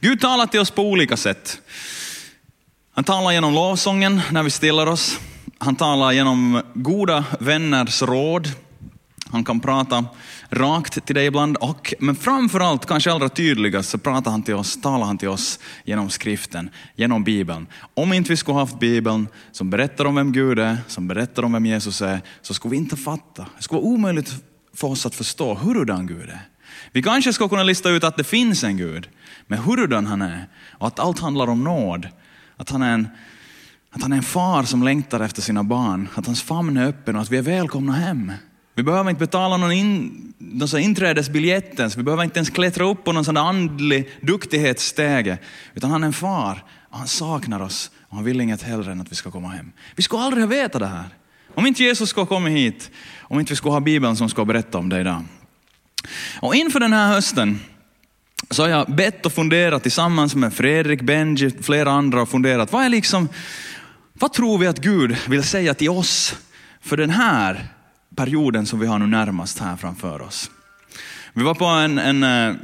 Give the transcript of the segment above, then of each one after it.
Gud talar till oss på olika sätt. Han talar genom lovsången när vi stillar oss. Han talar genom goda vänners råd. Han kan prata rakt till dig ibland, och, men framförallt, kanske allra tydligast, så pratar han till oss, talar han till oss genom skriften, genom Bibeln. Om inte vi skulle haft Bibeln som berättar om vem Gud är, som berättar om vem Jesus är, så skulle vi inte fatta. Det skulle vara omöjligt för oss att förstå hurudan Gud är. Vi kanske ska kunna lista ut att det finns en Gud, med hurudan han är och att allt handlar om nåd. Att han är en, att han är en far som längtar efter sina barn, att hans famn är öppen och att vi är välkomna hem. Vi behöver inte betala någon, in, någon inträdesbiljett ens, vi behöver inte ens klättra upp på någon sån andlig duktighetsstege, utan han är en far, och han saknar oss och han vill inget hellre än att vi ska komma hem. Vi skulle aldrig ha vetat det här. Om inte Jesus skulle ha kommit hit, om inte vi skulle ha Bibeln som ska berätta om det idag. Och inför den här hösten så har jag bett och funderat tillsammans med Fredrik, Benji, flera andra och funderat, vad är liksom, vad tror vi att Gud vill säga till oss för den här perioden som vi har nu närmast här framför oss? Vi var på en, en eh,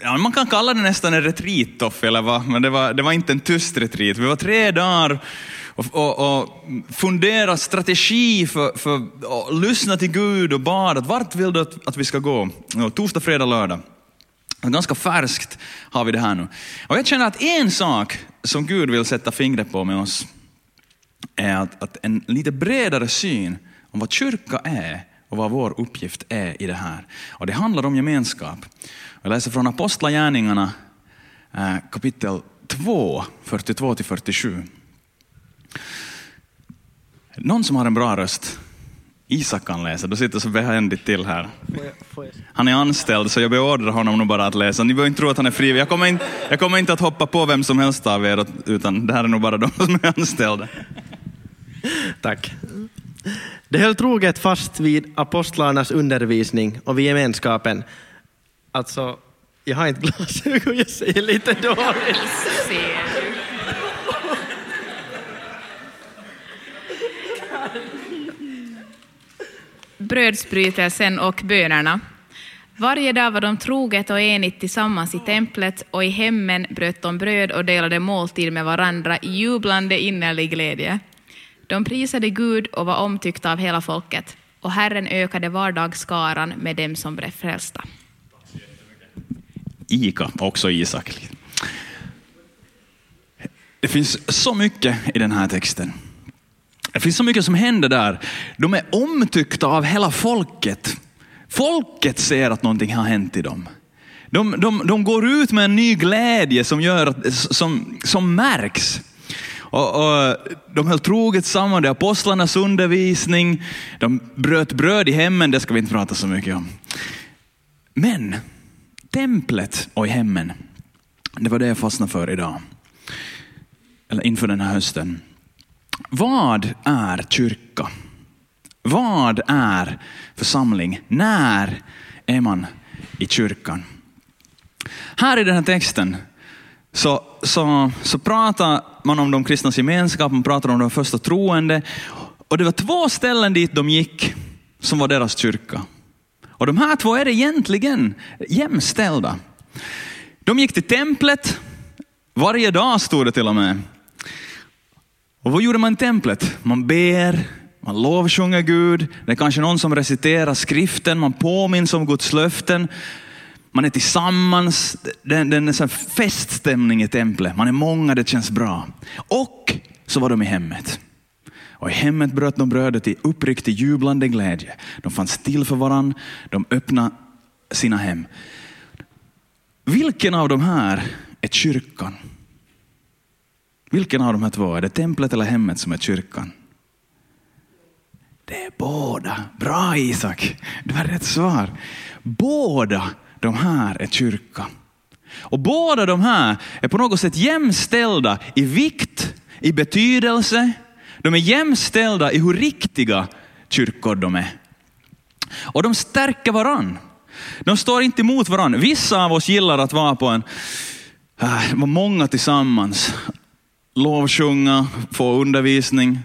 ja, man kan kalla det nästan en retreat, eller vad, men det var, det var inte en tyst retreat. Vi var tre dagar och, och, och fundera strategi för, för att lyssna till Gud och bad. Vart vill du att, att vi ska gå? Torsdag, fredag, lördag. Ganska färskt har vi det här nu. Och jag känner att en sak som Gud vill sätta fingret på med oss är att, att en lite bredare syn om vad kyrka är och vad vår uppgift är i det här. Och det handlar om gemenskap. Jag läser från Apostlagärningarna eh, kapitel 2, 42-47. Någon som har en bra röst? Isak kan läsa, du sitter så behändigt till här. Han är anställd så jag beordrar honom nog bara att läsa. Ni behöver inte tro att han är frivillig. Jag kommer inte, jag kommer inte att hoppa på vem som helst av er, utan det här är nog bara de som är anställda. Tack. Det höll troget fast vid apostlarnas undervisning och vid gemenskapen. Alltså, jag har inte glasögon, jag ser lite dåligt. Brödsbrytelsen och bönerna. Varje dag var de troget och enigt tillsammans i templet och i hemmen bröt de bröd och delade måltid med varandra i jublande innerlig glädje. De prisade Gud och var omtyckta av hela folket, och Herren ökade vardagsskaran med dem som blev frälsta. Ika, också Isak. Det finns så mycket i den här texten. Det finns så mycket som händer där. De är omtyckta av hela folket. Folket ser att någonting har hänt i dem. De, de, de går ut med en ny glädje som, gör, som, som märks. Och, och, de höll troget samman, det apostlarnas undervisning, de bröt bröd i hemmen, det ska vi inte prata så mycket om. Men templet och i hemmen, det var det jag fastnade för idag. Eller inför den här hösten. Vad är kyrka? Vad är församling? När är man i kyrkan? Här i den här texten så, så, så pratar man om de kristnas gemenskap, man pratar om de första troende. Och det var två ställen dit de gick som var deras kyrka. Och de här två är egentligen jämställda. De gick till templet, varje dag stod det till och med. Och vad gjorde man i templet? Man ber, man lovsjunger Gud, det är kanske någon som reciterar skriften, man påminns om Guds löften. Man är tillsammans, det, är en feststämning i templet. Man är många, det känns bra. Och så var de i hemmet. Och i hemmet bröt de brödet i uppriktig jublande glädje. De fanns till för varandra, de öppnade sina hem. Vilken av de här är kyrkan? Vilken av de här två? Är det templet eller hemmet som är kyrkan? Det är båda. Bra Isak, du har rätt svar. Båda de här är kyrka. Och båda de här är på något sätt jämställda i vikt, i betydelse. De är jämställda i hur riktiga kyrkor de är. Och de stärker varann. De står inte emot varann. Vissa av oss gillar att vara på en, äh, många tillsammans lovsjunga, få undervisning.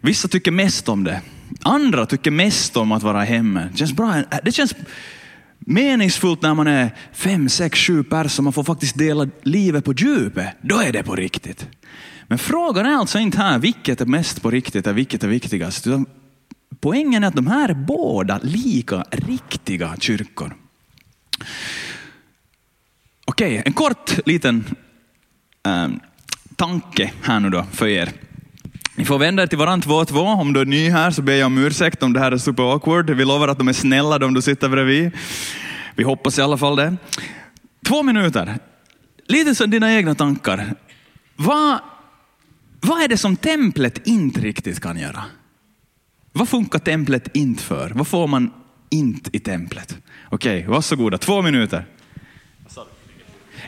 Vissa tycker mest om det. Andra tycker mest om att vara hemma. Det känns bra. Det känns meningsfullt när man är fem, sex, sju personer man får faktiskt dela livet på djupet. Då är det på riktigt. Men frågan är alltså inte här vilket är mest på riktigt och vilket är viktigast. Utan poängen är att de här är båda lika riktiga kyrkor. Okej, en kort liten um, tanke här nu då för er. Ni får vända er till varandra två och två. Om du är ny här så ber jag om ursäkt om det här är super awkward. Vi lovar att de är snälla de du sitter bredvid. Vi hoppas i alla fall det. Två minuter. Lite som dina egna tankar. Vad, vad är det som templet inte riktigt kan göra? Vad funkar templet inte för? Vad får man inte i templet? Okej, varsågoda. Två minuter.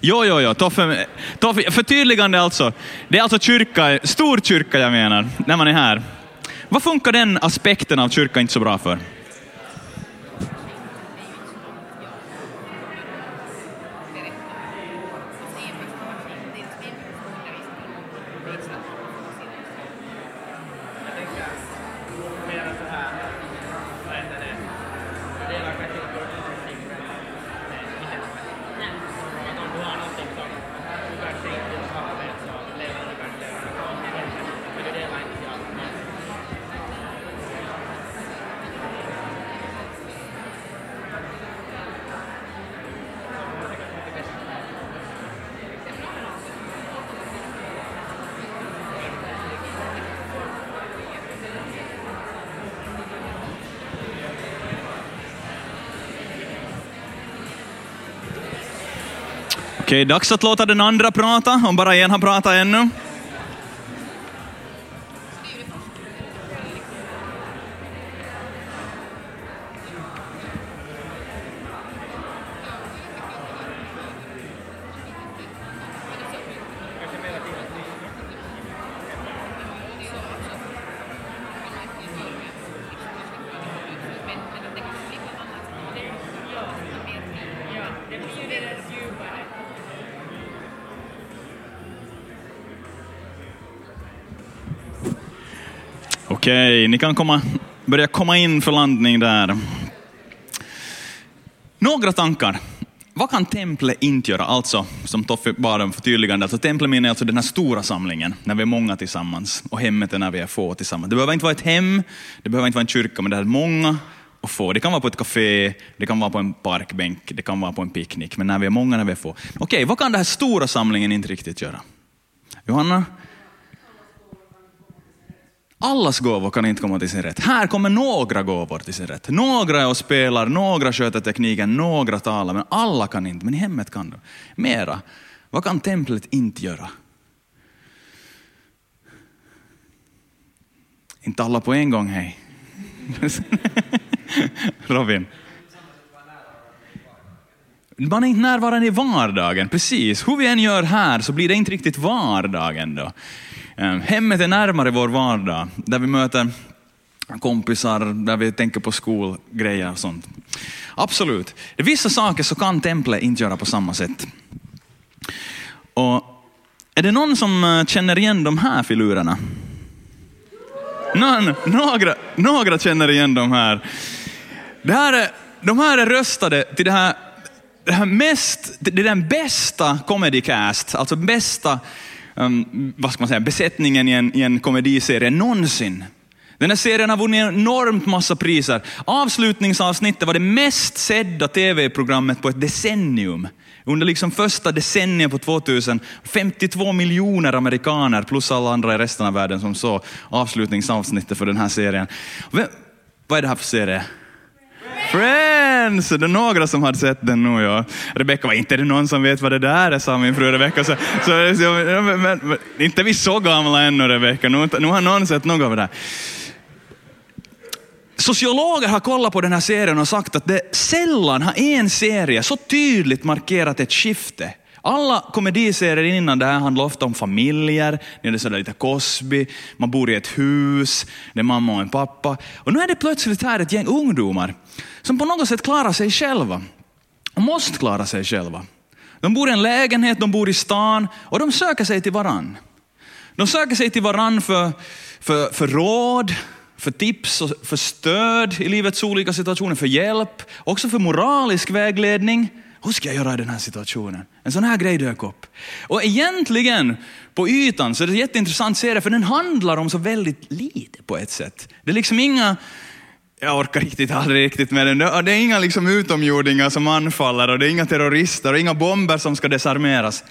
Jo, jo, jo. Toffe, toffe, förtydligande alltså. Det är alltså kyrka, stor kyrka jag menar, när man är här. Vad funkar den aspekten av kyrka inte så bra för? Okej, dags att låta den andra prata, om bara en har pratat ännu. Okej, ni kan komma, börja komma in för landning där. Några tankar. Vad kan templet inte göra? Alltså, som Toffe bad om förtydligande, alltså templet menar alltså den här stora samlingen, när vi är många tillsammans. Och hemmet är när vi är få tillsammans. Det behöver inte vara ett hem, det behöver inte vara en kyrka, men det är många och få. Det kan vara på ett café, det kan vara på en parkbänk, det kan vara på en picknick. Men när vi är många, när vi är få. Okej, vad kan den här stora samlingen inte riktigt göra? Johanna? Allas gåvor kan inte komma till sin rätt. Här kommer några gåvor till sin rätt. Några är och spelar, några sköter tekniken, några talar, men alla kan inte. Men i hemmet kan de. Mera. Vad kan templet inte göra? Inte alla på en gång, hej. Robin. Man är inte närvarande i vardagen, precis. Hur vi än gör här så blir det inte riktigt vardagen då. Eh, hemmet är närmare vår vardag, där vi möter kompisar, där vi tänker på skolgrejer och sånt. Absolut. Vissa saker så kan templet inte göra på samma sätt. Och är det någon som eh, känner igen de här filurerna? Någon, några, några känner igen de här. Det här är, de här är röstade till det här, det här mest, det är den bästa comedy cast, alltså bästa um, vad ska man säga, besättningen i en, i en komediserie någonsin. Den här serien har vunnit enormt massa priser. Avslutningsavsnittet var det mest sedda tv-programmet på ett decennium. Under liksom första decenniet på 2000, 52 miljoner amerikaner plus alla andra i resten av världen som såg avslutningsavsnittet för den här serien. Vad är det här för serie? Friends! Det är några som hade sett den nu. Ja. Rebecka var inte det någon som vet vad det där är, sa min fru Rebecka. Så, så, så, men, men, inte vi så gamla ännu Rebecka, nu, nu har någon sett något av det där. Sociologer har kollat på den här serien och sagt att det sällan har en serie så tydligt markerat ett skifte alla komediserier innan det här handlar ofta om familjer, det är sådär lite Cosby, man bor i ett hus, det är mamma och en pappa. Och nu är det plötsligt här ett gäng ungdomar som på något sätt klarar sig själva. Och måste klara sig själva. De bor i en lägenhet, de bor i stan och de söker sig till varann. De söker sig till varann för, för, för råd, för tips och för stöd i livets olika situationer, för hjälp, också för moralisk vägledning. Hur ska jag göra i den här situationen? En sån här grej dök upp. Och egentligen, på ytan, så är det en jätteintressant serie, för den handlar om så väldigt lite på ett sätt. Det är liksom inga, jag orkar riktigt aldrig riktigt med den, det är inga liksom utomjordingar som anfaller och det är inga terrorister och inga bomber som ska desarmeras.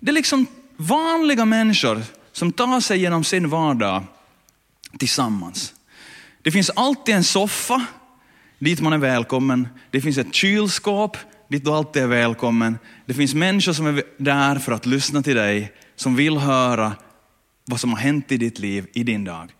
Det är liksom vanliga människor som tar sig genom sin vardag tillsammans. Det finns alltid en soffa dit man är välkommen. Det finns ett kylskåp dit du alltid är välkommen. Det finns människor som är där för att lyssna till dig, som vill höra vad som har hänt i ditt liv, i din dag.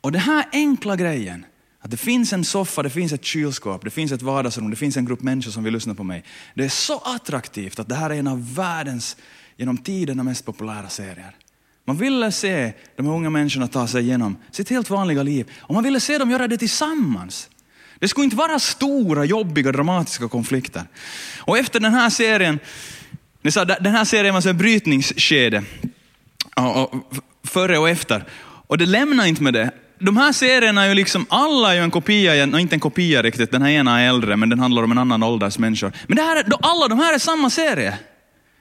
Och den här enkla grejen, att det finns en soffa, det finns ett kylskåp, det finns ett vardagsrum, det finns en grupp människor som vill lyssna på mig. Det är så attraktivt att det här är en av världens, genom tiderna mest populära serier. Man ville se de här unga människorna ta sig igenom sitt helt vanliga liv och man ville se dem göra det tillsammans. Det skulle inte vara stora, jobbiga, dramatiska konflikter. Och efter den här serien, ni sa, den här serien var ett brytningsskede, före och efter. Och det lämnar inte med det. De här serierna är ju liksom, alla är ju en kopia, inte en kopia riktigt, den här ena är äldre, men den handlar om en annan ålders människor. Men det här, alla de här är samma serie.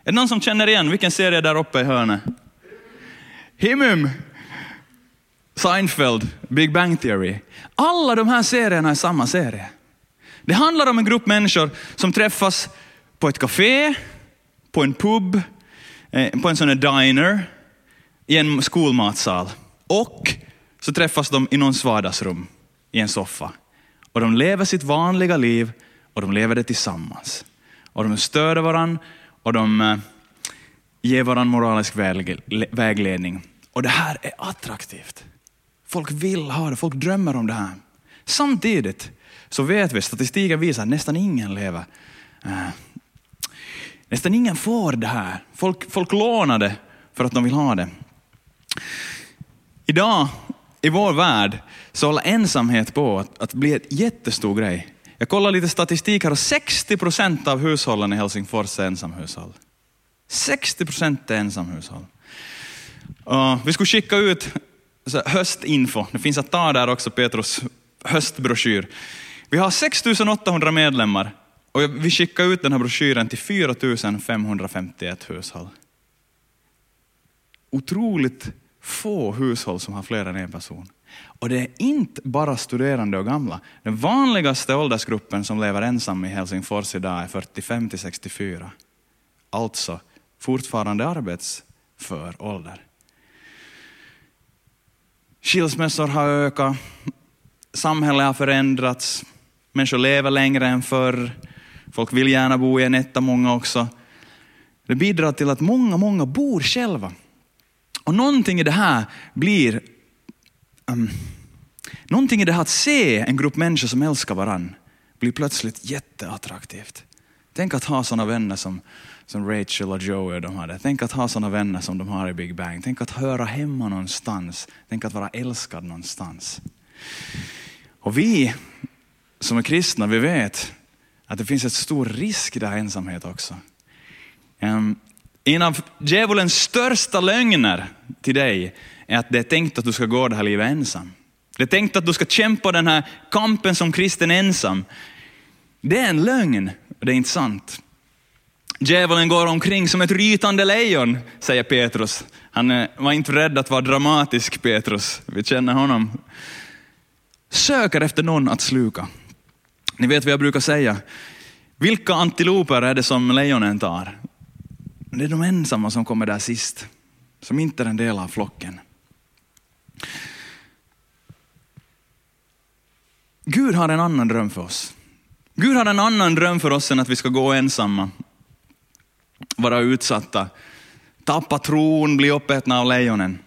Är det någon som känner igen vilken serie där uppe i hörnet? Himum, Seinfeld, Big Bang Theory. Alla de här serierna är samma serie. Det handlar om en grupp människor som träffas på ett café, på en pub, eh, på en sån här diner, i en skolmatsal. Och så träffas de i någons vardagsrum, i en soffa. Och de lever sitt vanliga liv och de lever det tillsammans. Och de stöder varandra och de eh, ger varandra moralisk vägledning. Och det här är attraktivt. Folk vill ha det, folk drömmer om det här. Samtidigt så vet vi, statistiken visar att nästan ingen lever. Äh, nästan ingen får det här. Folk, folk lånar det för att de vill ha det. Idag, i vår värld, så håller ensamhet på att, att bli en jättestor grej. Jag kollar lite statistik här och 60 procent av hushållen i Helsingfors är ensamhushåll. 60 procent är ensamhushåll. Uh, vi skulle skicka ut höstinfo, det finns att ta där också, Petrus höstbroschyr. Vi har 6800 medlemmar och vi skickar ut den här broschyren till 4551 hushåll. Otroligt få hushåll som har fler än en person. Och det är inte bara studerande och gamla. Den vanligaste åldersgruppen som lever ensam i Helsingfors idag är 45 till 64. Alltså fortfarande arbetsför ålder. Skilsmässor har ökat, samhället har förändrats, människor lever längre än förr, folk vill gärna bo i en etta, många också. Det bidrar till att många, många bor själva. Och någonting i det här blir, um, någonting i det här att se en grupp människor som älskar varann blir plötsligt jätteattraktivt. Tänk att ha sådana vänner som som Rachel och Joey de hade. Tänk att ha sådana vänner som de har i Big Bang. Tänk att höra hemma någonstans. Tänk att vara älskad någonstans. Och vi som är kristna, vi vet att det finns ett stor risk i den här ensamhet också. Ehm, en av djävulens största lögner till dig är att det är tänkt att du ska gå det här livet ensam. Det är tänkt att du ska kämpa den här kampen som kristen ensam. Det är en lögn, och det är inte sant. Djävulen går omkring som ett rytande lejon, säger Petrus. Han eh, var inte rädd att vara dramatisk, Petrus. Vi känner honom. Söker efter någon att sluka. Ni vet vad jag brukar säga. Vilka antiloper är det som lejonen tar? Det är de ensamma som kommer där sist, som inte är en del av flocken. Gud har en annan dröm för oss. Gud har en annan dröm för oss än att vi ska gå ensamma vara utsatta, tappa tron, bli uppätna av lejonen.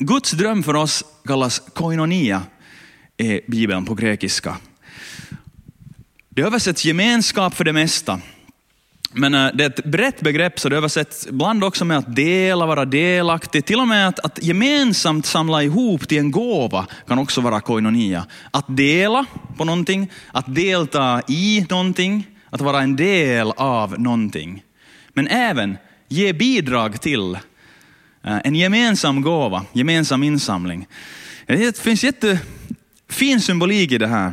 Guds dröm för oss kallas koinonia i Bibeln på grekiska. Det översätts gemenskap för det mesta. Men eh, det är ett brett begrepp så det översätts ibland också med att dela, vara delaktig. Till och med att, att gemensamt samla ihop till en gåva kan också vara koinonia. Att dela på någonting, att delta i någonting, att vara en del av någonting men även ge bidrag till eh, en gemensam gåva, gemensam insamling. Det finns jättefin symbolik i det här.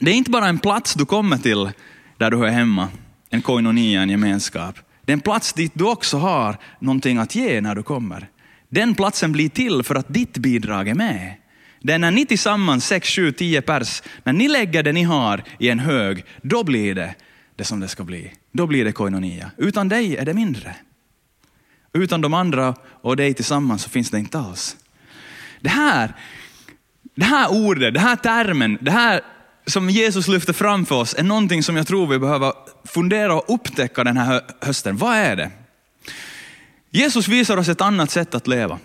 Det är inte bara en plats du kommer till där du hör hemma, en koinonia, en gemenskap. Det är en plats dit du också har någonting att ge när du kommer. Den platsen blir till för att ditt bidrag är med. Det är när ni tillsammans, 6, 7, 10 pers, när ni lägger det ni har i en hög, då blir det det som det ska bli. Då blir det koinonia. Utan dig är det mindre. Utan de andra och dig tillsammans så finns det inte alls. Det här, det här ordet, det här termen, det här som Jesus lyfter fram för oss är någonting som jag tror vi behöver fundera och upptäcka den här hösten. Vad är det? Jesus visar oss ett annat sätt att leva.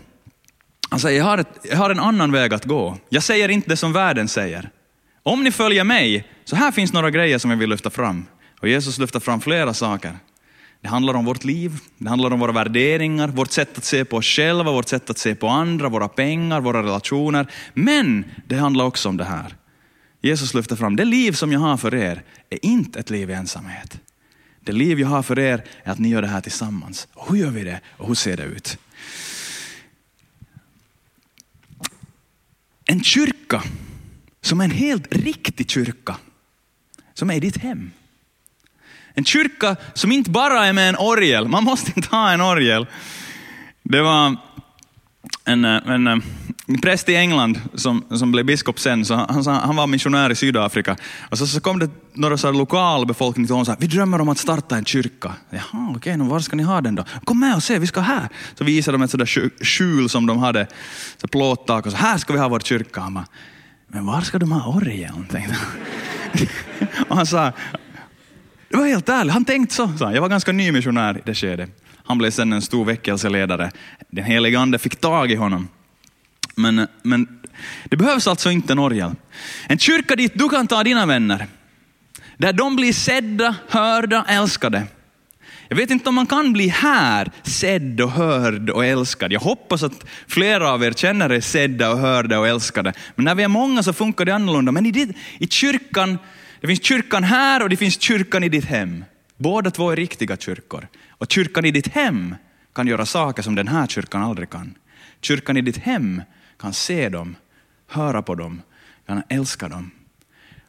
Han säger, jag har, ett, jag har en annan väg att gå. Jag säger inte det som världen säger. Om ni följer mig, så här finns några grejer som jag vill lyfta fram. Och Jesus lyfter fram flera saker. Det handlar om vårt liv, det handlar om våra värderingar, vårt sätt att se på oss själva, vårt sätt att se på andra, våra pengar, våra relationer. Men det handlar också om det här. Jesus lyfter fram, det liv som jag har för er är inte ett liv i ensamhet. Det liv jag har för er är att ni gör det här tillsammans. Och hur gör vi det och hur ser det ut? En kyrka som är en helt riktig kyrka, som är i ditt hem. En kyrka som inte bara är med en orgel, man måste inte ha en orgel. Det var en, eh, en, eh, en präst i England som, som blev biskop sen, så han, han var missionär i Sydafrika. Och så, så kom det några så lokalbefolkning till honom och sa, vi drömmer om att starta en kyrka. Jaha, okej, okay, var ska ni ha den då? Kom med och se, vi ska här. Så visade de ett sådär skjul som de hade, så plåttak och så, här ska vi ha vår kyrka. Han bara, men var ska de ha orgeln? och han sa, det var helt ärligt, han tänkte så. så. Jag var ganska ny missionär i det skedet. Han blev sen en stor väckelseledare. Den helige ande fick tag i honom. Men, men det behövs alltså inte en orgel. En kyrka dit du kan ta dina vänner. Där de blir sedda, hörda, älskade. Jag vet inte om man kan bli här sedd och hörd och älskad. Jag hoppas att flera av er känner er sedda och hörda och älskade. Men när vi är många så funkar det annorlunda. Men i, det, i kyrkan, det finns kyrkan här och det finns kyrkan i ditt hem. Båda två är riktiga kyrkor. Och kyrkan i ditt hem kan göra saker som den här kyrkan aldrig kan. Kyrkan i ditt hem kan se dem, höra på dem, kan älska dem.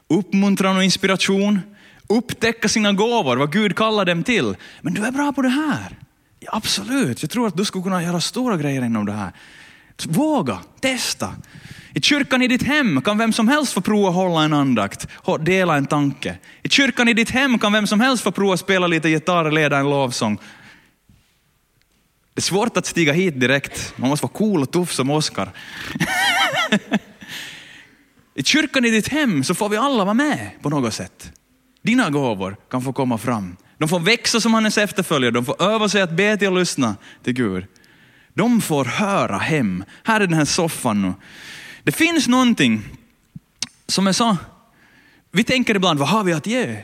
Uppmuntran och inspiration, upptäcka sina gåvor, vad Gud kallar dem till. Men du är bra på det här. Ja, absolut, jag tror att du skulle kunna göra stora grejer inom det här. Våga, testa. I kyrkan i ditt hem kan vem som helst få prova hålla en andakt, dela en tanke. I kyrkan i ditt hem kan vem som helst få prova spela lite gitarr, leda en lovsång. Det är svårt att stiga hit direkt, man måste vara cool och tuff som Oskar. I kyrkan i ditt hem så får vi alla vara med på något sätt. Dina gåvor kan få komma fram. De får växa som hans efterföljare, de får öva sig att be till och lyssna till Gud. De får höra hem. Här är den här soffan nu. Det finns någonting som är så, vi tänker ibland, vad har vi att ge?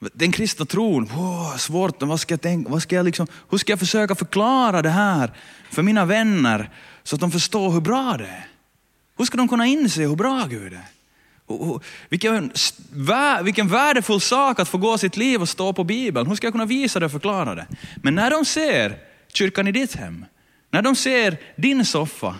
Den kristna tron, wow, svårt, vad ska jag tänka, vad ska jag liksom, hur ska jag försöka förklara det här för mina vänner så att de förstår hur bra det är? Hur ska de kunna inse hur bra Gud är? Vilken, vilken värdefull sak att få gå sitt liv och stå på Bibeln. Hur ska jag kunna visa det och förklara det? Men när de ser kyrkan i ditt hem, när de ser din soffa,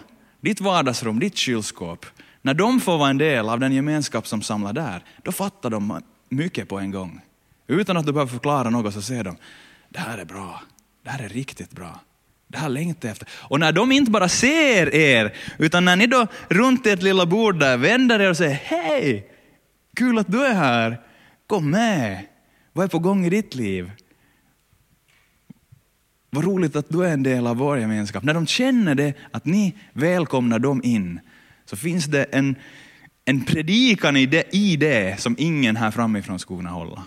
ditt vardagsrum, ditt kylskåp, när de får vara en del av den gemenskap som samlar där, då fattar de mycket på en gång. Utan att du behöver förklara något så ser de, det här är bra, det här är riktigt bra. Det här längtar jag efter. Och när de inte bara ser er, utan när ni då runt ert lilla bord där vänder er och säger, hej, kul att du är här, kom med, vad är på gång i ditt liv? Vad roligt att du är en del av vår gemenskap. När de känner det, att ni välkomnar dem in, så finns det en, en predikan i det, i det som ingen här framifrån skulle kunna hålla.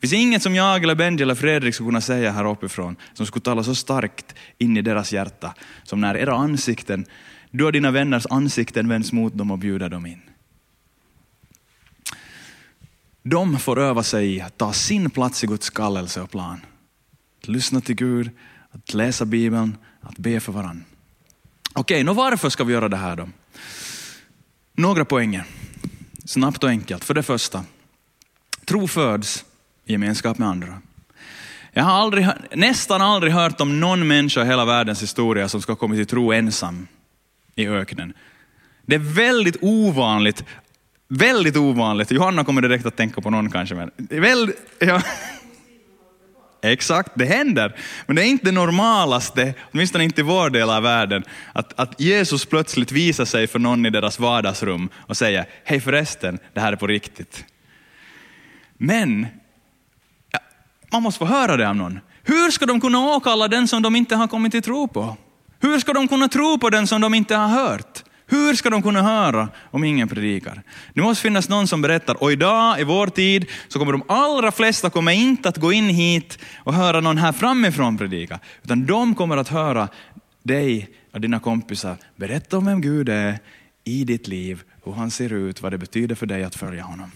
Det finns inget som jag, eller Benji eller Fredrik skulle kunna säga här uppifrån som skulle tala så starkt in i deras hjärta som när era ansikten, du och dina vänners ansikten vänds mot dem och bjuder dem in. De får öva sig i att ta sin plats i Guds kallelse och plan. Att lyssna till Gud, att läsa Bibeln, att be för varandra. Okej, okay, varför ska vi göra det här då? Några poänger, snabbt och enkelt. För det första, tro föds i gemenskap med andra. Jag har aldrig, nästan aldrig hört om någon människa i hela världens historia som ska komma till tro ensam i öknen. Det är väldigt ovanligt, väldigt ovanligt, Johanna kommer direkt att tänka på någon kanske, men väldigt, ja. Exakt, det händer. Men det är inte det normalaste, åtminstone inte i vår del av världen, att, att Jesus plötsligt visar sig för någon i deras vardagsrum och säger, hej förresten, det här är på riktigt. Men ja, man måste få höra det av någon. Hur ska de kunna åkalla den som de inte har kommit till tro på? Hur ska de kunna tro på den som de inte har hört? Hur ska de kunna höra om ingen predikar? Det måste finnas någon som berättar, och idag i vår tid så kommer de allra flesta kommer inte att gå in hit och höra någon här framifrån predika, utan de kommer att höra dig och dina kompisar berätta om vem Gud är i ditt liv, hur han ser ut, vad det betyder för dig att följa honom.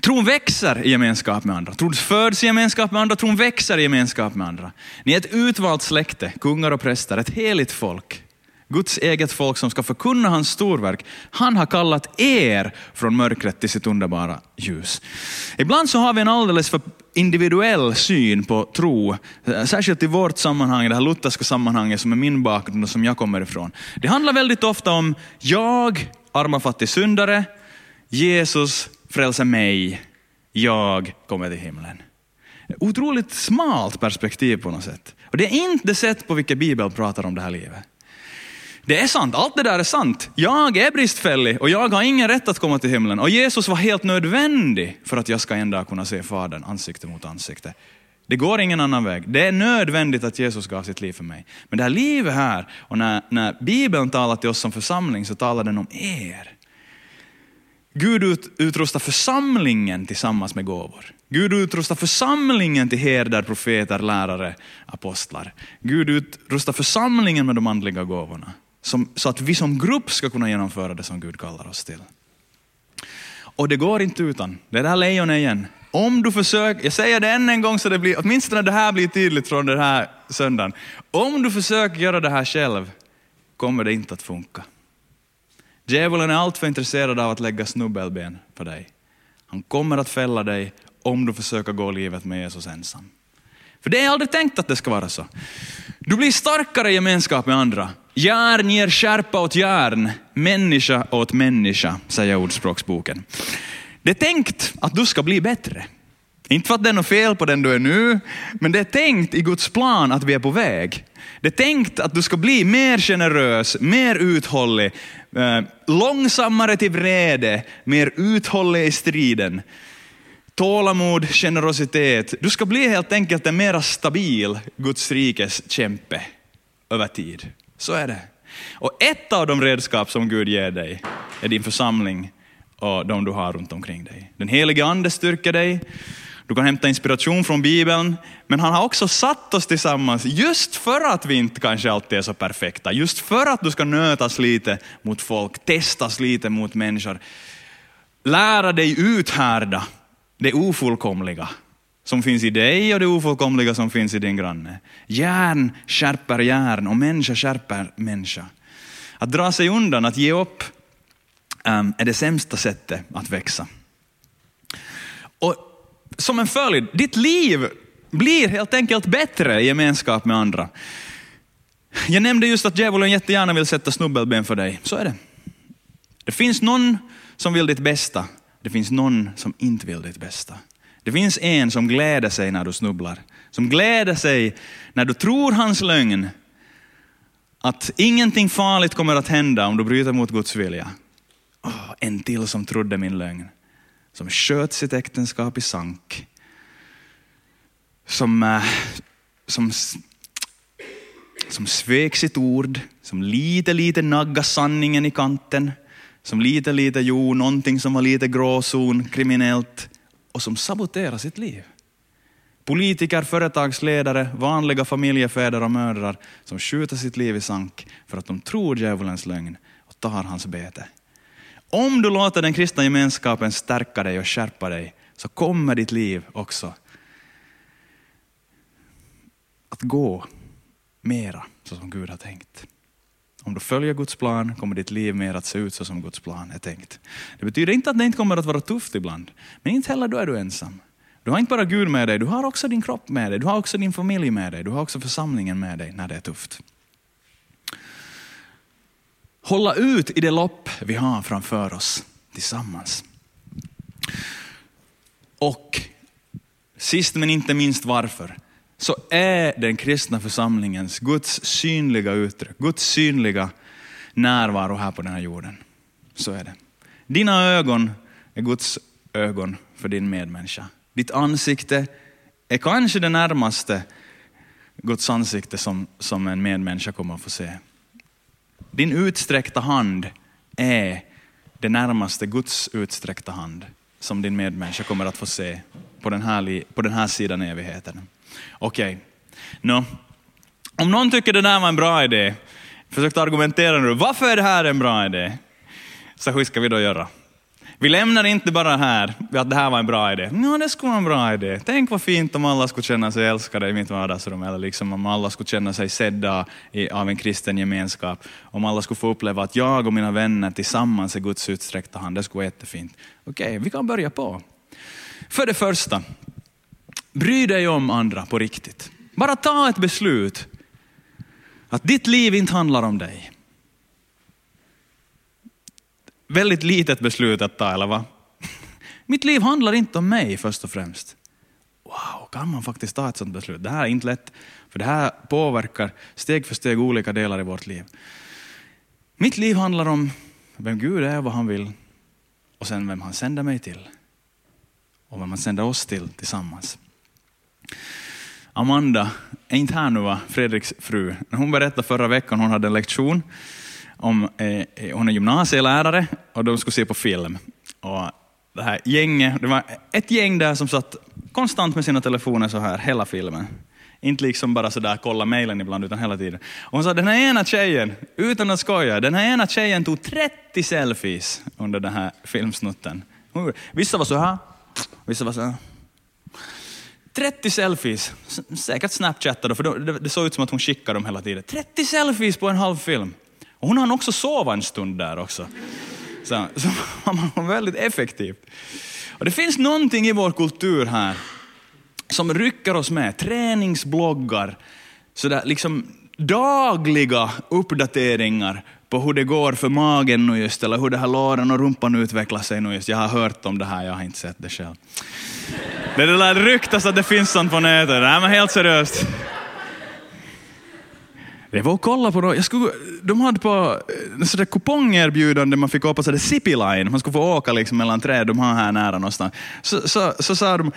Tron växer i gemenskap med andra. Tron föds i gemenskap med andra, tron växer i gemenskap med andra. Ni är ett utvalt släkte, kungar och präster, ett heligt folk. Guds eget folk som ska förkunna hans storverk. Han har kallat er från mörkret till sitt underbara ljus. Ibland så har vi en alldeles för individuell syn på tro, eh, särskilt i vårt sammanhang, det här lutherska sammanhanget som är min bakgrund och som jag kommer ifrån. Det handlar väldigt ofta om jag, arma fattig syndare, Jesus frälser mig, jag kommer till himlen. Otroligt smalt perspektiv på något sätt. Och det är inte det sätt på vilket Bibeln pratar om det här livet. Det är sant, allt det där är sant. Jag är bristfällig och jag har ingen rätt att komma till himlen. Och Jesus var helt nödvändig för att jag ska en dag kunna se Fadern ansikte mot ansikte. Det går ingen annan väg. Det är nödvändigt att Jesus gav sitt liv för mig. Men det här livet här, och när, när Bibeln talar till oss som församling så talar den om er. Gud ut, utrustar församlingen tillsammans med gåvor. Gud utrustar församlingen till herdar, profeter, lärare, apostlar. Gud utrustar församlingen med de andliga gåvorna. Som, så att vi som grupp ska kunna genomföra det som Gud kallar oss till. Och det går inte utan, det är det här lejonet igen. Om du försöker, jag säger det än en gång så det blir, åtminstone det här blir tydligt från den här söndagen. Om du försöker göra det här själv kommer det inte att funka. Djävulen är alltför intresserad av att lägga snubbelben på dig. Han kommer att fälla dig om du försöker gå livet med Jesus ensam. För det är aldrig tänkt att det ska vara så. Du blir starkare i gemenskap med andra. Järn ger skärpa åt järn, människa åt människa, säger Ordspråksboken. Det är tänkt att du ska bli bättre. Inte för att det är något fel på den du är nu, men det är tänkt i Guds plan att vi är på väg. Det är tänkt att du ska bli mer generös, mer uthållig, eh, långsammare till vrede, mer uthållig i striden. Tålamod, generositet. Du ska bli helt enkelt en mer stabil Guds rikes kämpe över tid. Så är det. Och ett av de redskap som Gud ger dig är din församling och de du har runt omkring dig. Den helige ande styrker dig, du kan hämta inspiration från Bibeln, men han har också satt oss tillsammans just för att vi inte kanske alltid är så perfekta, just för att du ska nötas lite mot folk, testas lite mot människor. Lära dig uthärda det ofullkomliga som finns i dig och det ofullkomliga som finns i din granne. Järn skärper järn och människa skärper människa. Att dra sig undan, att ge upp, ehm, är det sämsta sättet att växa. Och som en följd, ditt liv blir helt enkelt bättre i gemenskap med andra. Jag nämnde just att djävulen jättegärna vill sätta snubbelben för dig. Så är det. Det finns någon som vill ditt bästa. Det finns någon som inte vill ditt bästa. Det finns en som gläder sig när du snubblar. Som gläder sig när du tror hans lögn. Att ingenting farligt kommer att hända om du bryter mot Guds vilja. Oh, en till som trodde min lögn. Som sköt sitt äktenskap i sank. Som, eh, som, som svek sitt ord. Som lite, lite naggade sanningen i kanten. Som lite, lite jo, någonting som var lite gråzon, kriminellt och som saboterar sitt liv. Politiker, företagsledare, vanliga familjefäder och mödrar som skjuter sitt liv i sank för att de tror djävulens lögn och tar hans bete. Om du låter den kristna gemenskapen stärka dig och skärpa dig så kommer ditt liv också att gå mera så som Gud har tänkt. Om du följer Guds plan kommer ditt liv mer att se ut så som Guds plan är tänkt. Det betyder inte att det inte kommer att vara tufft ibland, men inte heller då är du ensam. Du har inte bara Gud med dig, du har också din kropp med dig, du har också din familj med dig, du har också församlingen med dig när det är tufft. hålla ut i det lopp vi har framför oss tillsammans. Och sist men inte minst varför, så är den kristna församlingens, Guds synliga uttryck, Guds synliga närvaro här på den här jorden. Så är det. Dina ögon är Guds ögon för din medmänniska. Ditt ansikte är kanske det närmaste Guds ansikte som, som en medmänniska kommer att få se. Din utsträckta hand är det närmaste Guds utsträckta hand som din medmänniska kommer att få se på den här, på den här sidan evigheten. Okej, okay. no. om någon tycker det där var en bra idé, försök argumentera nu, varför är det här en bra idé? Så hur ska vi då göra? Vi lämnar inte bara här att det här var en bra idé. Ja, det skulle vara en bra idé. Tänk vad fint om alla skulle känna sig älskade i mitt vardagsrum, eller liksom om alla skulle känna sig sedda av en kristen gemenskap. Om alla skulle få uppleva att jag och mina vänner tillsammans är Guds utsträckta hand. Det skulle vara jättefint. Okej, okay, vi kan börja på. För det första, bry dig om andra på riktigt. Bara ta ett beslut att ditt liv inte handlar om dig väldigt litet beslut att ta, eller va? Mitt liv handlar inte om mig först och främst. Wow, kan man faktiskt ta ett sådant beslut? Det här är inte lätt, för det här påverkar steg för steg olika delar i vårt liv. Mitt liv handlar om vem Gud är och vad han vill, och sen vem han sänder mig till. Och vem han sänder oss till tillsammans. Amanda är inte här nu, va? Fredriks fru. Hon berättade förra veckan, hon hade en lektion om, eh, hon är gymnasielärare och de skulle se på film. Och det här gänget, det var ett gäng där som satt konstant med sina telefoner så här hela filmen. Inte liksom bara sådär kolla mejlen ibland, utan hela tiden. Och hon sa, den här ena tjejen, utan att skoja, den här ena tjejen tog 30 selfies under den här filmsnutten. Vissa var så här, vissa var så här. 30 selfies, säkert snapchattade, för det, det såg ut som att hon skickade dem hela tiden. 30 selfies på en halv film. Och hon hann också sova en stund där också. Så, så man var väldigt effektivt. Och det finns någonting i vår kultur här som rycker oss med. Träningsbloggar, sådär liksom dagliga uppdateringar på hur det går för magen nu just, eller hur det här låren och rumpan utvecklar sig nu just. Jag har hört om det här, jag har inte sett det själv. Det lär ryktas att det finns sånt på nätet. Nej men helt seriöst. Det var att kolla på, jag skulle, de hade på eh, sådär kupongerbjudande, man fick åka på sådär City Line, man skulle få åka liksom mellan träd, de har här nära någonstans. Så, så, så sa de,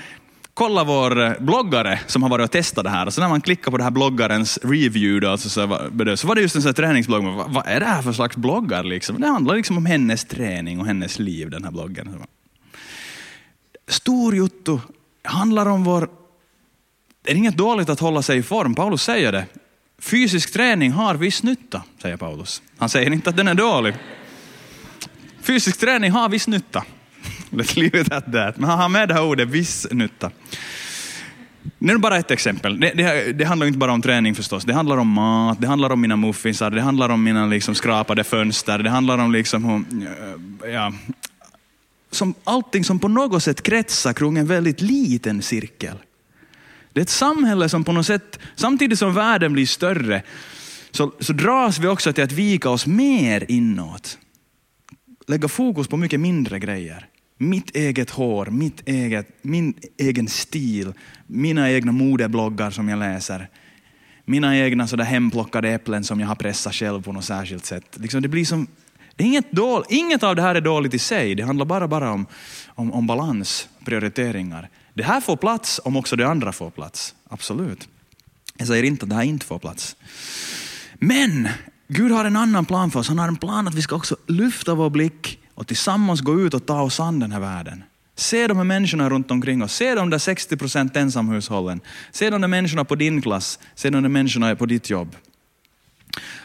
kolla vår eh, bloggare som har varit och testat det här. Och så när man klickar på den här bloggarens review, då, alltså så, var, så var det just en sån här träningsblogg. Vad, vad är det här för slags bloggar? Liksom? Det handlar liksom om hennes träning och hennes liv, den här bloggen. Stor juttu. handlar om vår... Det är inget dåligt att hålla sig i form, Paulus säger det. Fysisk träning har viss nytta, säger Paulus. Han säger inte att den är dålig. Fysisk träning har viss nytta. Let's leave it at that. Men han har med det här ordet viss nytta. Nu är bara ett exempel. Det, det, det, handlar inte bara om träning förstås. Det handlar om mat, det handlar om mina muffinsar, det handlar om mina liksom skrapade fönster, det handlar om liksom hur, ja, som allting som på något sätt kretsar kring en väldigt liten cirkel. Det är ett samhälle som på något sätt, samtidigt som världen blir större, så, så dras vi också till att vika oss mer inåt. Lägga fokus på mycket mindre grejer. Mitt eget hår, mitt eget, min egen stil, mina egna modebloggar som jag läser. Mina egna sådär hemplockade äpplen som jag har pressat själv på något särskilt sätt. Liksom det blir som, det är inget, dål, inget av det här är dåligt i sig, det handlar bara, bara om, om, om balans, prioriteringar. Det här får plats om också det andra får plats. Absolut. Jag säger inte att det här inte får plats. Men Gud har en annan plan för oss. Han har en plan att vi ska också lyfta vår blick och tillsammans gå ut och ta oss an den här världen. Se de här människorna runt omkring oss. Se de där 60 procent ensamhushållen. Se de där människorna på din klass. Se de där människorna på ditt jobb.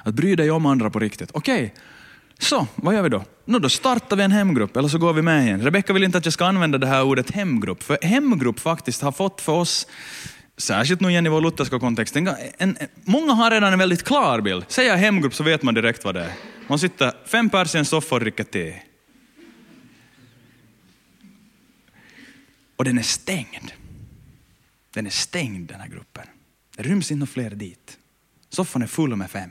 Att bry dig om andra på riktigt. Okej, okay. Så, vad gör vi då? No, då startar vi en hemgrupp, eller så går vi med igen. Rebecka vill inte att jag ska använda det här ordet hemgrupp, för hemgrupp faktiskt har fått för oss, särskilt nu igen i vår lutherska kontext, en, en, många har redan en väldigt klar bild. Säger jag hemgrupp så vet man direkt vad det är. Man sitter fem pers i en soffa och dricker te. Och den är stängd. Den är stängd den här gruppen. Det ryms inte fler dit. Soffan är full med fem.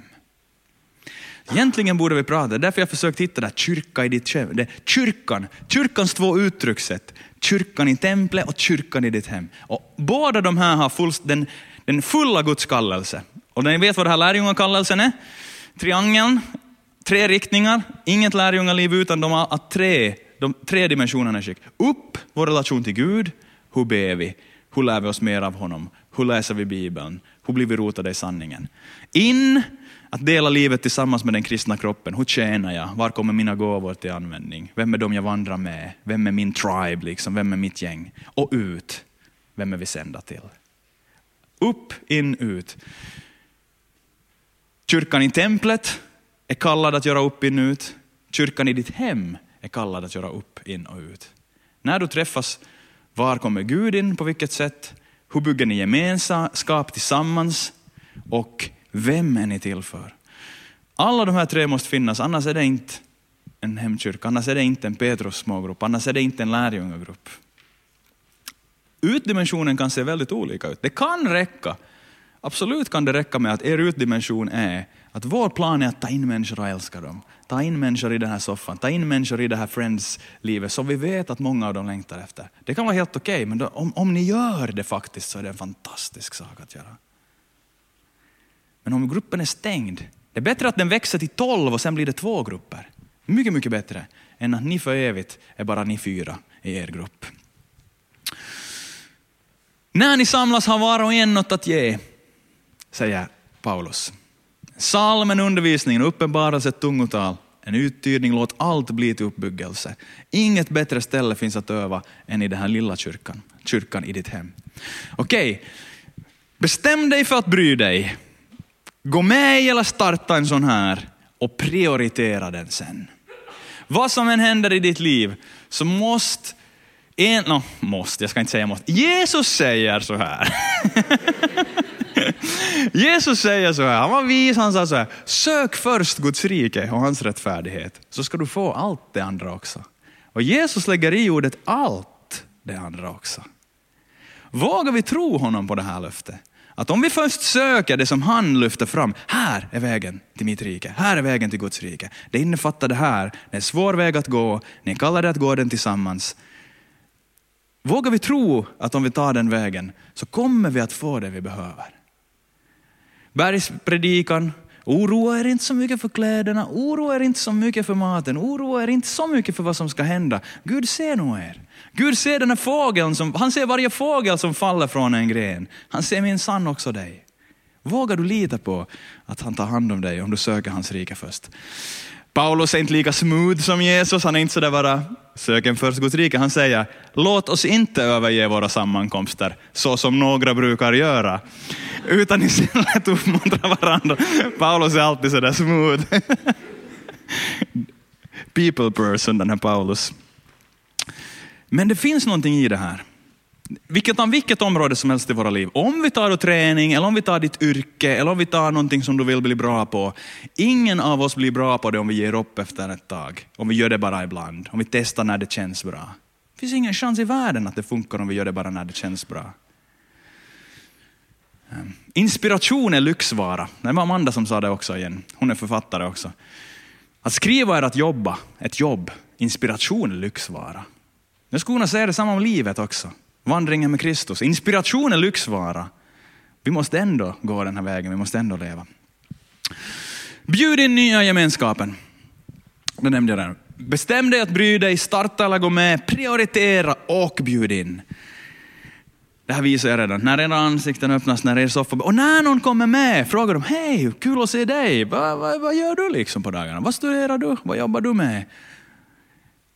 Egentligen borde vi prata, därför jag försökt hitta där kyrka i ditt hem. Det, kyrkan, kyrkans två uttryckssätt. Kyrkan i templet och kyrkan i ditt hem. Och båda de här har full, den, den fulla Guds kallelse. Och ni vet vad det här lärjungakallelsen är? Triangeln, tre riktningar, inget lärjungaliv utan de har tre, de tre dimensionerna. Upp, vår relation till Gud, hur ber vi? Hur lär vi oss mer av honom? Hur läser vi Bibeln? Hur blir vi rotade i sanningen? In, att dela livet tillsammans med den kristna kroppen. Hur tjänar jag? Var kommer mina gåvor till användning? Vem är de jag vandrar med? Vem är min tribe? Liksom? Vem är mitt gäng? Och ut, vem är vi sända till? Upp, in, ut. Kyrkan i templet är kallad att göra upp, in, ut. Kyrkan i ditt hem är kallad att göra upp, in och ut. När du träffas, var kommer Gud in, på vilket sätt? Hur bygger ni gemenskap tillsammans? Och vem är ni till för? Alla de här tre måste finnas, annars är det inte en hemkyrka, annars är det inte en Petrus smågrupp, annars är det inte en lärjungagrupp. Utdimensionen kan se väldigt olika ut. Det kan räcka, absolut kan det räcka med att er utdimension är att vår plan är att ta in människor och älska dem. Ta in människor i den här soffan, ta in människor i det här Friends-livet som vi vet att många av dem längtar efter. Det kan vara helt okej, okay, men då, om, om ni gör det faktiskt så är det en fantastisk sak att göra. Men om gruppen är stängd, det är bättre att den växer till tolv och sen blir det två grupper. Mycket, mycket bättre än att ni för evigt är bara ni fyra i er grupp. När ni samlas har var och en något att ge, säger Paulus. Salmen, undervisningen, uppenbarelse, tungotal, en uttydning, låt allt bli till uppbyggelse. Inget bättre ställe finns att öva än i den här lilla kyrkan, kyrkan i ditt hem. Okej, okay. bestäm dig för att bry dig. Gå med i eller starta en sån här och prioritera den sen. Vad som än händer i ditt liv så måste, en, no, måste, jag ska inte säga måste, Jesus säger så här. Jesus säger så här, han var vis, han sa så här, sök först Guds rike och hans rättfärdighet, så ska du få allt det andra också. Och Jesus lägger i ordet allt det andra också. Vågar vi tro honom på det här löftet? Att om vi först söker det som han lyfter fram, här är vägen till mitt rike, här är vägen till Guds rike. Det innefattar det här, det är en svår väg att gå, ni kallar det att gå den tillsammans. Vågar vi tro att om vi tar den vägen så kommer vi att få det vi behöver? Bergspredikan, oroa er inte så mycket för kläderna, oroa er inte så mycket för maten, oroa er inte så mycket för vad som ska hända. Gud ser nog er. Gud ser den här fågeln, som, han ser varje fågel som faller från en gren. Han ser min sann också dig. Vågar du lita på att han tar hand om dig om du söker hans rike först? Paulus är inte lika smooth som Jesus, han är inte sådär bara, söken först Guds rike. Han säger, låt oss inte överge våra sammankomster så som några brukar göra, utan istället uppmuntra varandra. Paulus är alltid sådär smooth. People person den här Paulus. Men det finns någonting i det här. Vilket, vilket område som helst i våra liv. Om vi tar träning, eller om vi tar ditt yrke, eller om vi tar någonting som du vill bli bra på. Ingen av oss blir bra på det om vi ger upp efter ett tag. Om vi gör det bara ibland. Om vi testar när det känns bra. Det finns ingen chans i världen att det funkar om vi gör det bara när det känns bra. Ehm, inspiration är lyxvara. Det var Amanda som sa det också igen. Hon är författare också. Att skriva är att jobba, ett jobb. Inspiration är lyxvara. Jag skulle kunna säga detsamma om livet också. Vandringen med Kristus. Inspiration är lyxvara. Vi måste ändå gå den här vägen, vi måste ändå leva. Bjud in nya gemenskapen. Det nämnde jag där. Bestäm dig att bry dig, starta eller gå med, prioritera och bjud in. Det här visar jag redan. När era ansikten öppnas, när er soffa... Och när någon kommer med, frågar de, hej, kul att se dig. Va, va, vad gör du liksom på dagarna? Vad studerar du? Vad jobbar du med?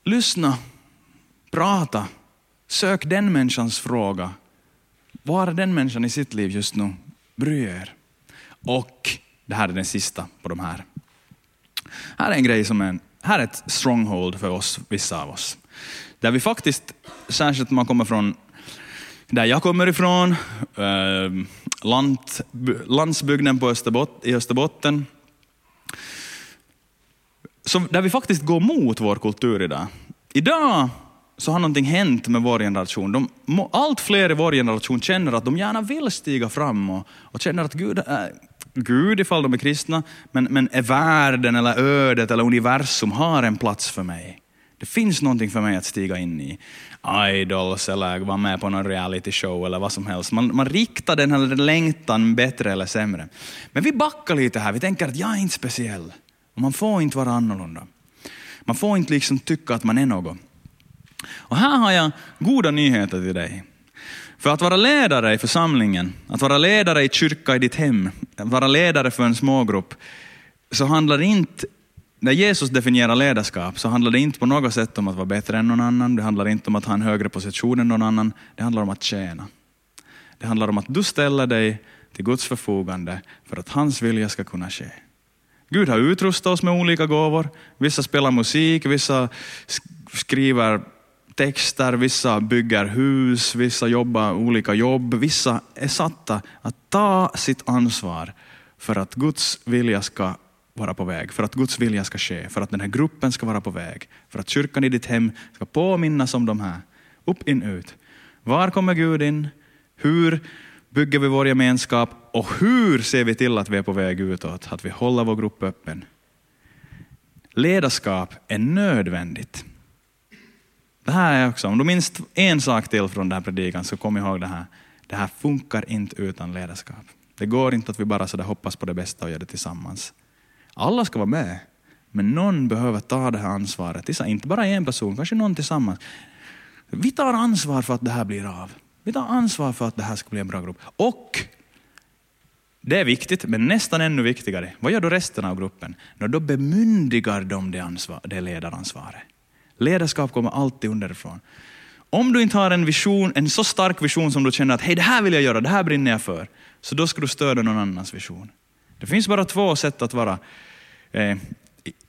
Lyssna, prata, Sök den människans fråga. Var är den människan i sitt liv just nu? Bry er. Och det här är den sista på de här. Här är en grej som är, en, här är ett stronghold för oss, vissa av oss. Där vi faktiskt, särskilt när man kommer från där jag kommer ifrån, eh, land, landsbygden på Österbot, i Österbotten, så där vi faktiskt går mot vår kultur idag. Idag så har någonting hänt med vår generation. De, allt fler i vår generation känner att de gärna vill stiga fram och, och känner att Gud, äh, Gud ifall de är kristna, men, men är världen eller ödet eller universum har en plats för mig. Det finns någonting för mig att stiga in i. Idols eller vara med på någon reality show eller vad som helst. Man, man riktar den här längtan bättre eller sämre. Men vi backar lite här, vi tänker att jag är inte speciell. Och man får inte vara annorlunda. Man får inte liksom tycka att man är något. Och här har jag goda nyheter till dig. För att vara ledare i församlingen, att vara ledare i kyrka i ditt hem, att vara ledare för en smågrupp, så handlar det inte, när Jesus definierar ledarskap, så handlar det inte på något sätt om att vara bättre än någon annan, det handlar inte om att ha en högre position än någon annan, det handlar om att tjäna. Det handlar om att du ställer dig till Guds förfogande för att hans vilja ska kunna ske. Gud har utrustat oss med olika gåvor. Vissa spelar musik, vissa skriver texter, vissa bygger hus, vissa jobbar olika jobb. Vissa är satta att ta sitt ansvar för att Guds vilja ska vara på väg, för att Guds vilja ska ske, för att den här gruppen ska vara på väg, för att kyrkan i ditt hem ska påminnas om de här. Upp, in, ut. Var kommer Gud in? Hur bygger vi vår gemenskap och hur ser vi till att vi är på väg utåt, att vi håller vår grupp öppen? Ledarskap är nödvändigt. Det här är också, om du minns en sak till från den här predikan så kom ihåg det här. Det här funkar inte utan ledarskap. Det går inte att vi bara så hoppas på det bästa och gör det tillsammans. Alla ska vara med, men någon behöver ta det här ansvaret. Inte bara en person, kanske någon tillsammans. Vi tar ansvar för att det här blir av. Vi tar ansvar för att det här ska bli en bra grupp. Och det är viktigt, men nästan ännu viktigare. Vad gör då resten av gruppen? Då bemyndigar de det, ansvar, det ledaransvaret. Ledarskap kommer alltid underifrån. Om du inte har en vision, en så stark vision som du känner att hej, det här vill jag göra, det här brinner jag för, så då ska du stödja någon annans vision. Det finns bara två sätt att vara eh,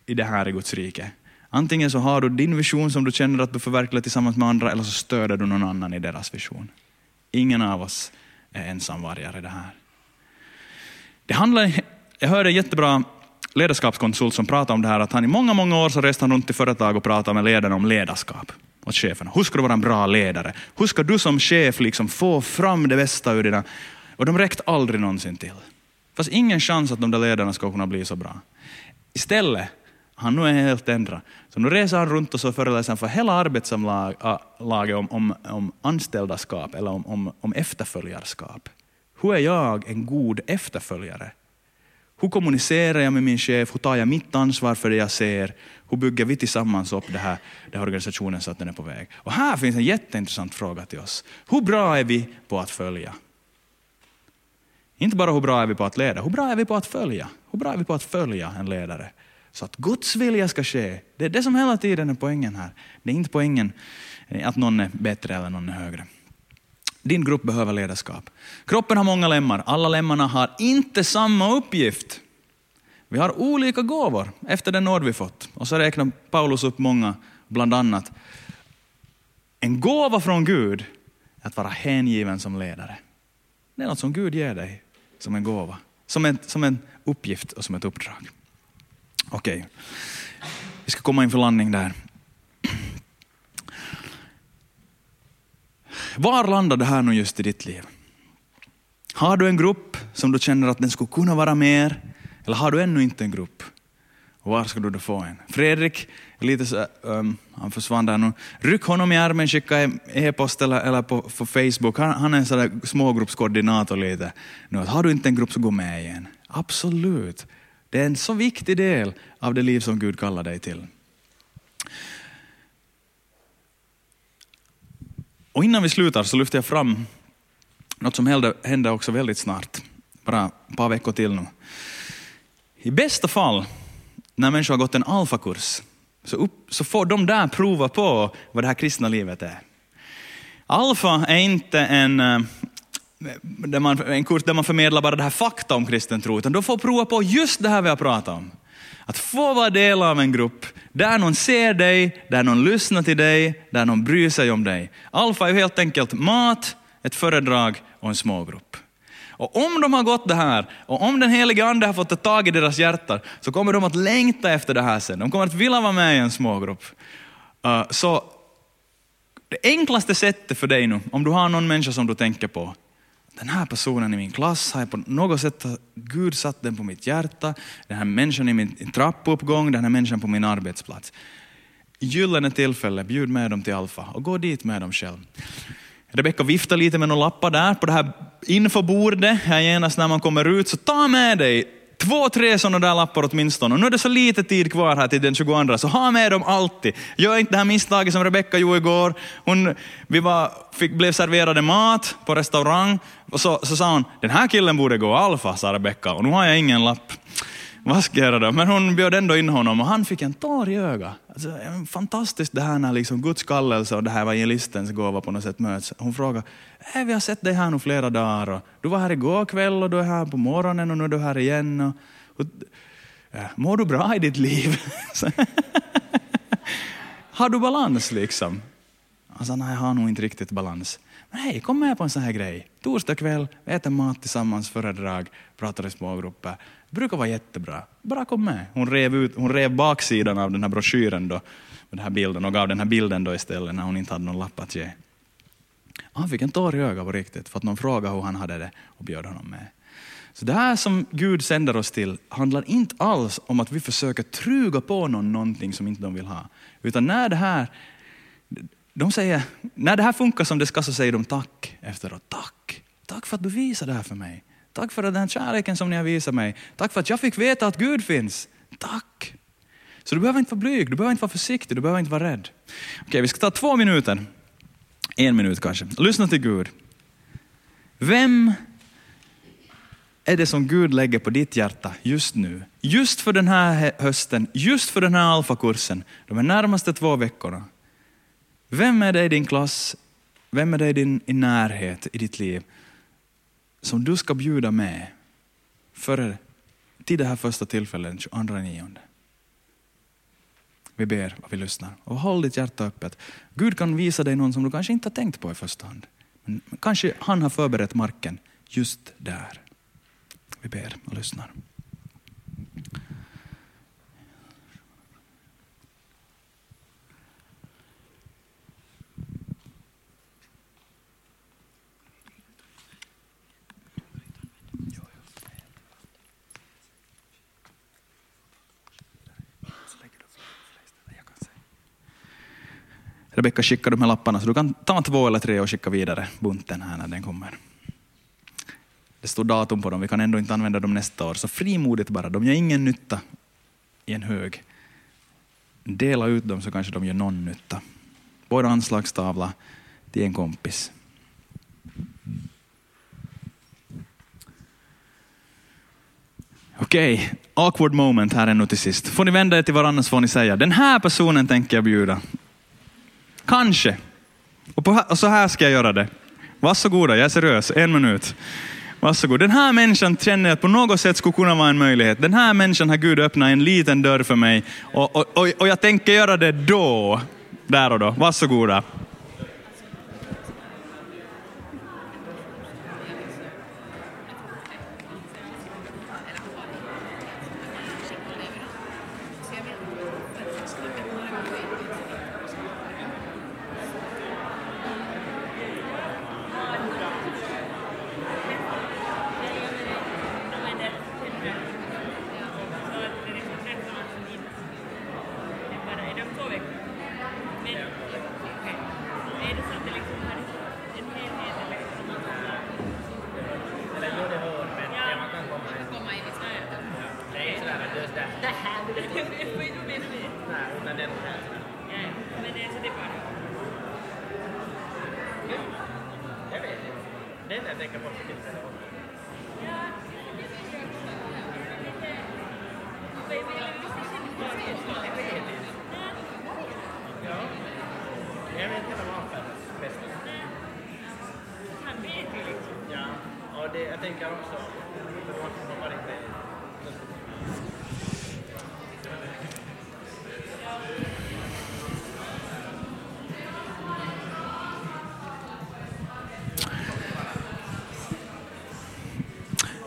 i det här i Guds rike. Antingen så har du din vision som du känner att du förverkligar tillsammans med andra, eller så stöder du någon annan i deras vision. Ingen av oss är ensamvargare i det här. Det handlar, jag hörde en jättebra ledarskapskonsult som pratade om det här, att han i många, många år så reste han runt i företag och pratade med ledarna om ledarskap åt cheferna. Hur ska du vara en bra ledare? Hur ska du som chef liksom få fram det bästa ur dina... Och de räckte aldrig någonsin till. Fast ingen chans att de där ledarna ska kunna bli så bra. Istället han nu är helt ändrad, Så nu reser han runt och så föreläser han för hela arbetslaget om, om, om anställdaskap eller om, om, om efterföljarskap. Hur är jag en god efterföljare? Hur kommunicerar jag med min chef? Hur tar jag mitt ansvar för det jag ser? Hur bygger vi tillsammans upp det här, den här organisationen så att den är på väg? Och här finns en jätteintressant fråga till oss. Hur bra är vi på att följa? Inte bara hur bra är vi på att leda, hur bra är vi på att följa? Hur bra är vi på att följa en ledare? Så att Guds vilja ska ske. Det är det som hela tiden är poängen här. Det är inte poängen att någon är bättre eller någon är högre. Din grupp behöver ledarskap. Kroppen har många lemmar. Alla lemmarna har inte samma uppgift. Vi har olika gåvor efter den nåd vi fått. Och så räknar Paulus upp många, bland annat. En gåva från Gud är att vara hängiven som ledare. Det är något som Gud ger dig som en gåva, som en, som en uppgift och som ett uppdrag. Okej, okay. vi ska komma in för landning där. Var landar det här nu just i ditt liv? Har du en grupp som du känner att den skulle kunna vara mer? Eller har du ännu inte en grupp? Och var ska du då få en? Fredrik, lite så, um, han försvann där nu. Ryck honom i armen, skicka e-, e-post eller, eller på, på Facebook. Han, han är en sån smågruppskoordinator lite. Nu, har du inte en grupp så gå med igen. Absolut. Det är en så viktig del av det liv som Gud kallar dig till. Och innan vi slutar så lyfter jag fram något som händer också väldigt snart, bara ett par veckor till nu. I bästa fall, när människor har gått en alfakurs, så, upp, så får de där prova på vad det här kristna livet är. Alfa är inte en, eh, där man, en kurs där man förmedlar bara det här fakta om kristen tro, utan de får prova på just det här vi har pratat om. Att få vara del av en grupp där någon ser dig, där någon lyssnar till dig, där någon bryr sig om dig. Alfa är helt enkelt mat, ett föredrag och en smågrupp. Och om de har gått det här, och om den helige Ande har fått ta tag i deras hjärtan, så kommer de att längta efter det här sen. De kommer att vilja vara med i en smågrupp. Uh, så det enklaste sättet för dig nu, om du har någon människa som du tänker på, den här personen i min klass har jag på något sätt, Gud satt den på mitt hjärta, den här människan i min trappuppgång, den här människan på min arbetsplats. Gyllene tillfälle, bjud med dem till Alfa och gå dit med dem själv. Rebecka viftar lite med några lappar där på det här infobordet, här genast när man kommer ut, så ta med dig två, tre sådana där lappar åtminstone. Och nu är det så lite tid kvar här till den 22, så ha med dem alltid. Gör inte det här misstaget som Rebecka gjorde igår. Hon, vi var, fick, blev serverade mat på restaurang, och så, så sa hon, den här killen borde gå alfa, sa Rebecka, och nu har jag ingen lapp. Vad ska jag göra då? Men hon bjöd ändå in honom och han fick en tår i ögat. Alltså, fantastiskt det här när liksom Guds kallelse och det här evangelistens gåva på något sätt möts. Hon frågade, äh, vi har sett dig här nu flera dagar och du var här igår kväll och du är här på morgonen och nu är du här igen. Och, och, äh, mår du bra i ditt liv? har du balans liksom? Han sa, nej jag har nog inte riktigt balans. Men hej, kom med på en sån här grej. Torsdag kväll, vi äter mat tillsammans, föredrag, pratar i smågrupper. Det brukar vara jättebra. Bara kom med. Hon rev, ut, hon rev baksidan av den här broschyren då, med den här bilden och gav den här bilden då istället när hon inte hade någon lapp att ge. Han fick en tår i ögat på riktigt för att någon frågade hur han hade det och bjöd honom med. Så det här som Gud sänder oss till handlar inte alls om att vi försöker truga på någon någonting som inte de vill ha. Utan när det här, de säger, när det här funkar som det ska så säger de tack efteråt. Tack, tack för att du visar det här för mig. Tack för den kärleken som ni har visat mig. Tack för att jag fick veta att Gud finns. Tack. Så du behöver inte vara blyg, du behöver inte vara försiktig, du behöver inte vara rädd. Okej, vi ska ta två minuter. En minut kanske. Lyssna till Gud. Vem är det som Gud lägger på ditt hjärta just nu? Just för den här hösten, just för den här alfakursen, de här närmaste två veckorna. Vem är det i din klass, vem är det i din i närhet i ditt liv som du ska bjuda med före, till det här första tillfället den 22 nionde. Vi ber och vi lyssnar. Och håll ditt hjärta öppet. Gud kan visa dig någon som du kanske inte har tänkt på i första hand. Men kanske han har förberett marken just där. Vi ber och lyssnar. Rebecka skickar de här lapparna, så du kan ta två eller tre och skicka vidare bunten här när den kommer. Det står datum på dem, vi kan ändå inte använda dem nästa år, så frimodigt bara, de gör ingen nytta i en hög. Dela ut dem så kanske de gör någon nytta. Vår anslagstavla till en kompis. Okej, okay. awkward moment här ännu till sist. Får ni vända er till varandra så får ni säga, den här personen tänker jag bjuda. Kanske. Och, på, och så här ska jag göra det. Varsågoda, jag är seriös. En minut. Varsågod. Den här människan känner jag på något sätt skulle kunna vara en möjlighet. Den här människan har Gud öppnat en liten dörr för mig och, och, och, och jag tänker göra det då. Där och då. Varsågoda.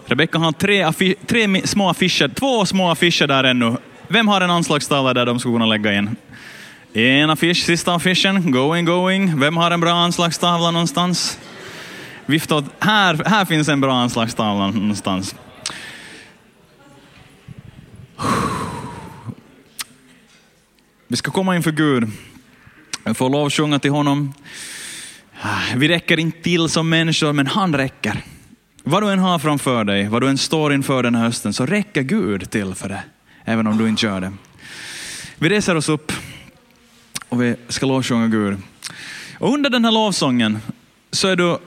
Rebecka har tre, tre små affischer, två små affischer där ännu. Vem har en anslagstavla där de skulle kunna lägga in? En affisch, sista affischen, going, going. Vem har en bra anslagstavla någonstans? Vifta åt, här, här finns en bra anslagstavla någonstans. Vi ska komma inför Gud. Vi får lovsjunga till honom. Ah, vi räcker inte till som människor, men han räcker. Vad du än har framför dig, vad du än står inför den här hösten, så räcker Gud till för det, även om du inte gör det. Vi reser oss upp och vi ska lovsjunga Gud. Och under den här lovsången så är du,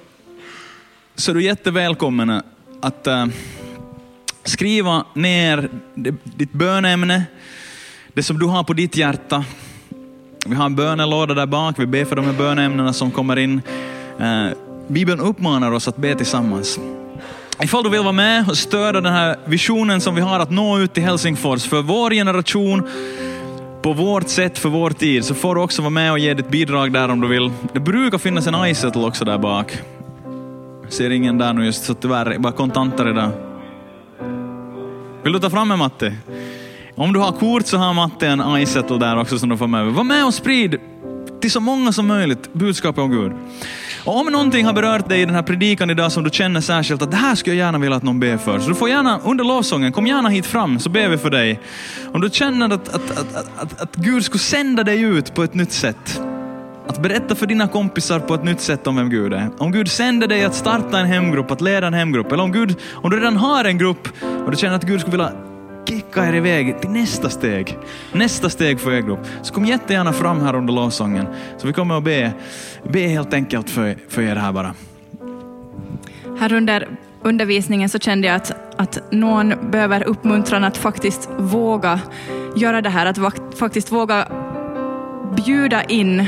så är du jättevälkommen att äh, skriva ner ditt bönämne, det som du har på ditt hjärta. Vi har en bönelåda där bak, vi ber för de här bönämnena som kommer in. Äh, Bibeln uppmanar oss att be tillsammans. Ifall du vill vara med och stödja den här visionen som vi har att nå ut till Helsingfors för vår generation, på vårt sätt för vår tid, så får du också vara med och ge ditt bidrag där om du vill. Det brukar finnas en iSettle också där bak. Jag ser ingen där nu just, så tyvärr, bara kontanter idag. Vill du ta fram en Matti? Om du har kort så har Matti en iSettle där också som du får med. Var med och sprid till så många som möjligt budskapet om Gud. Och om någonting har berört dig i den här predikan idag som du känner särskilt att det här skulle jag gärna vilja att någon ber för. Så du får gärna under lovsången, kom gärna hit fram så ber vi för dig. Om du känner att, att, att, att, att Gud skulle sända dig ut på ett nytt sätt. Att berätta för dina kompisar på ett nytt sätt om vem Gud är. Om Gud sänder dig att starta en hemgrupp, att leda en hemgrupp. Eller om, Gud, om du redan har en grupp och du känner att Gud skulle vilja kicka er iväg till nästa steg. Nästa steg för er grupp. Så kom jättegärna fram här under lovsången. Så vi kommer att be, be helt enkelt för, för er här bara. Här under undervisningen så kände jag att, att någon behöver uppmuntran att faktiskt våga göra det här, att faktiskt våga bjuda in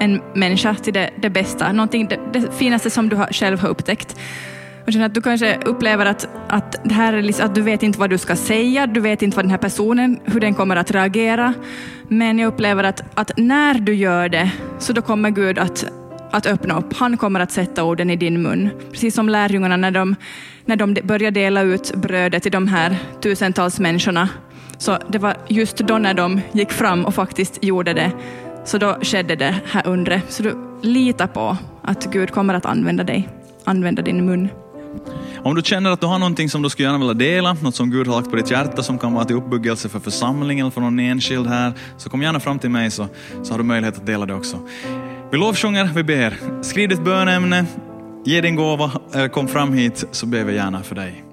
en människa till det, det bästa, någonting, det, det finaste som du har, själv har upptäckt. Och att du kanske upplever att, att, det här är liksom, att du vet inte vad du ska säga, du vet inte vad den här personen, hur den kommer att reagera. Men jag upplever att, att när du gör det, så då kommer Gud att, att öppna upp. Han kommer att sätta orden i din mun. Precis som lärjungarna när de, när de började dela ut brödet till de här tusentals människorna. Så det var just då när de gick fram och faktiskt gjorde det, så då skedde det här undret. Så du litar på att Gud kommer att använda dig, använda din mun. Om du känner att du har någonting som du skulle gärna vilja dela, något som Gud har lagt på ditt hjärta som kan vara till uppbyggelse för församlingen eller för någon enskild här, så kom gärna fram till mig så, så har du möjlighet att dela det också. Vi lovsjunger, vi ber. Skriv ditt bönämne, ge din gåva, eh, kom fram hit så ber vi gärna för dig.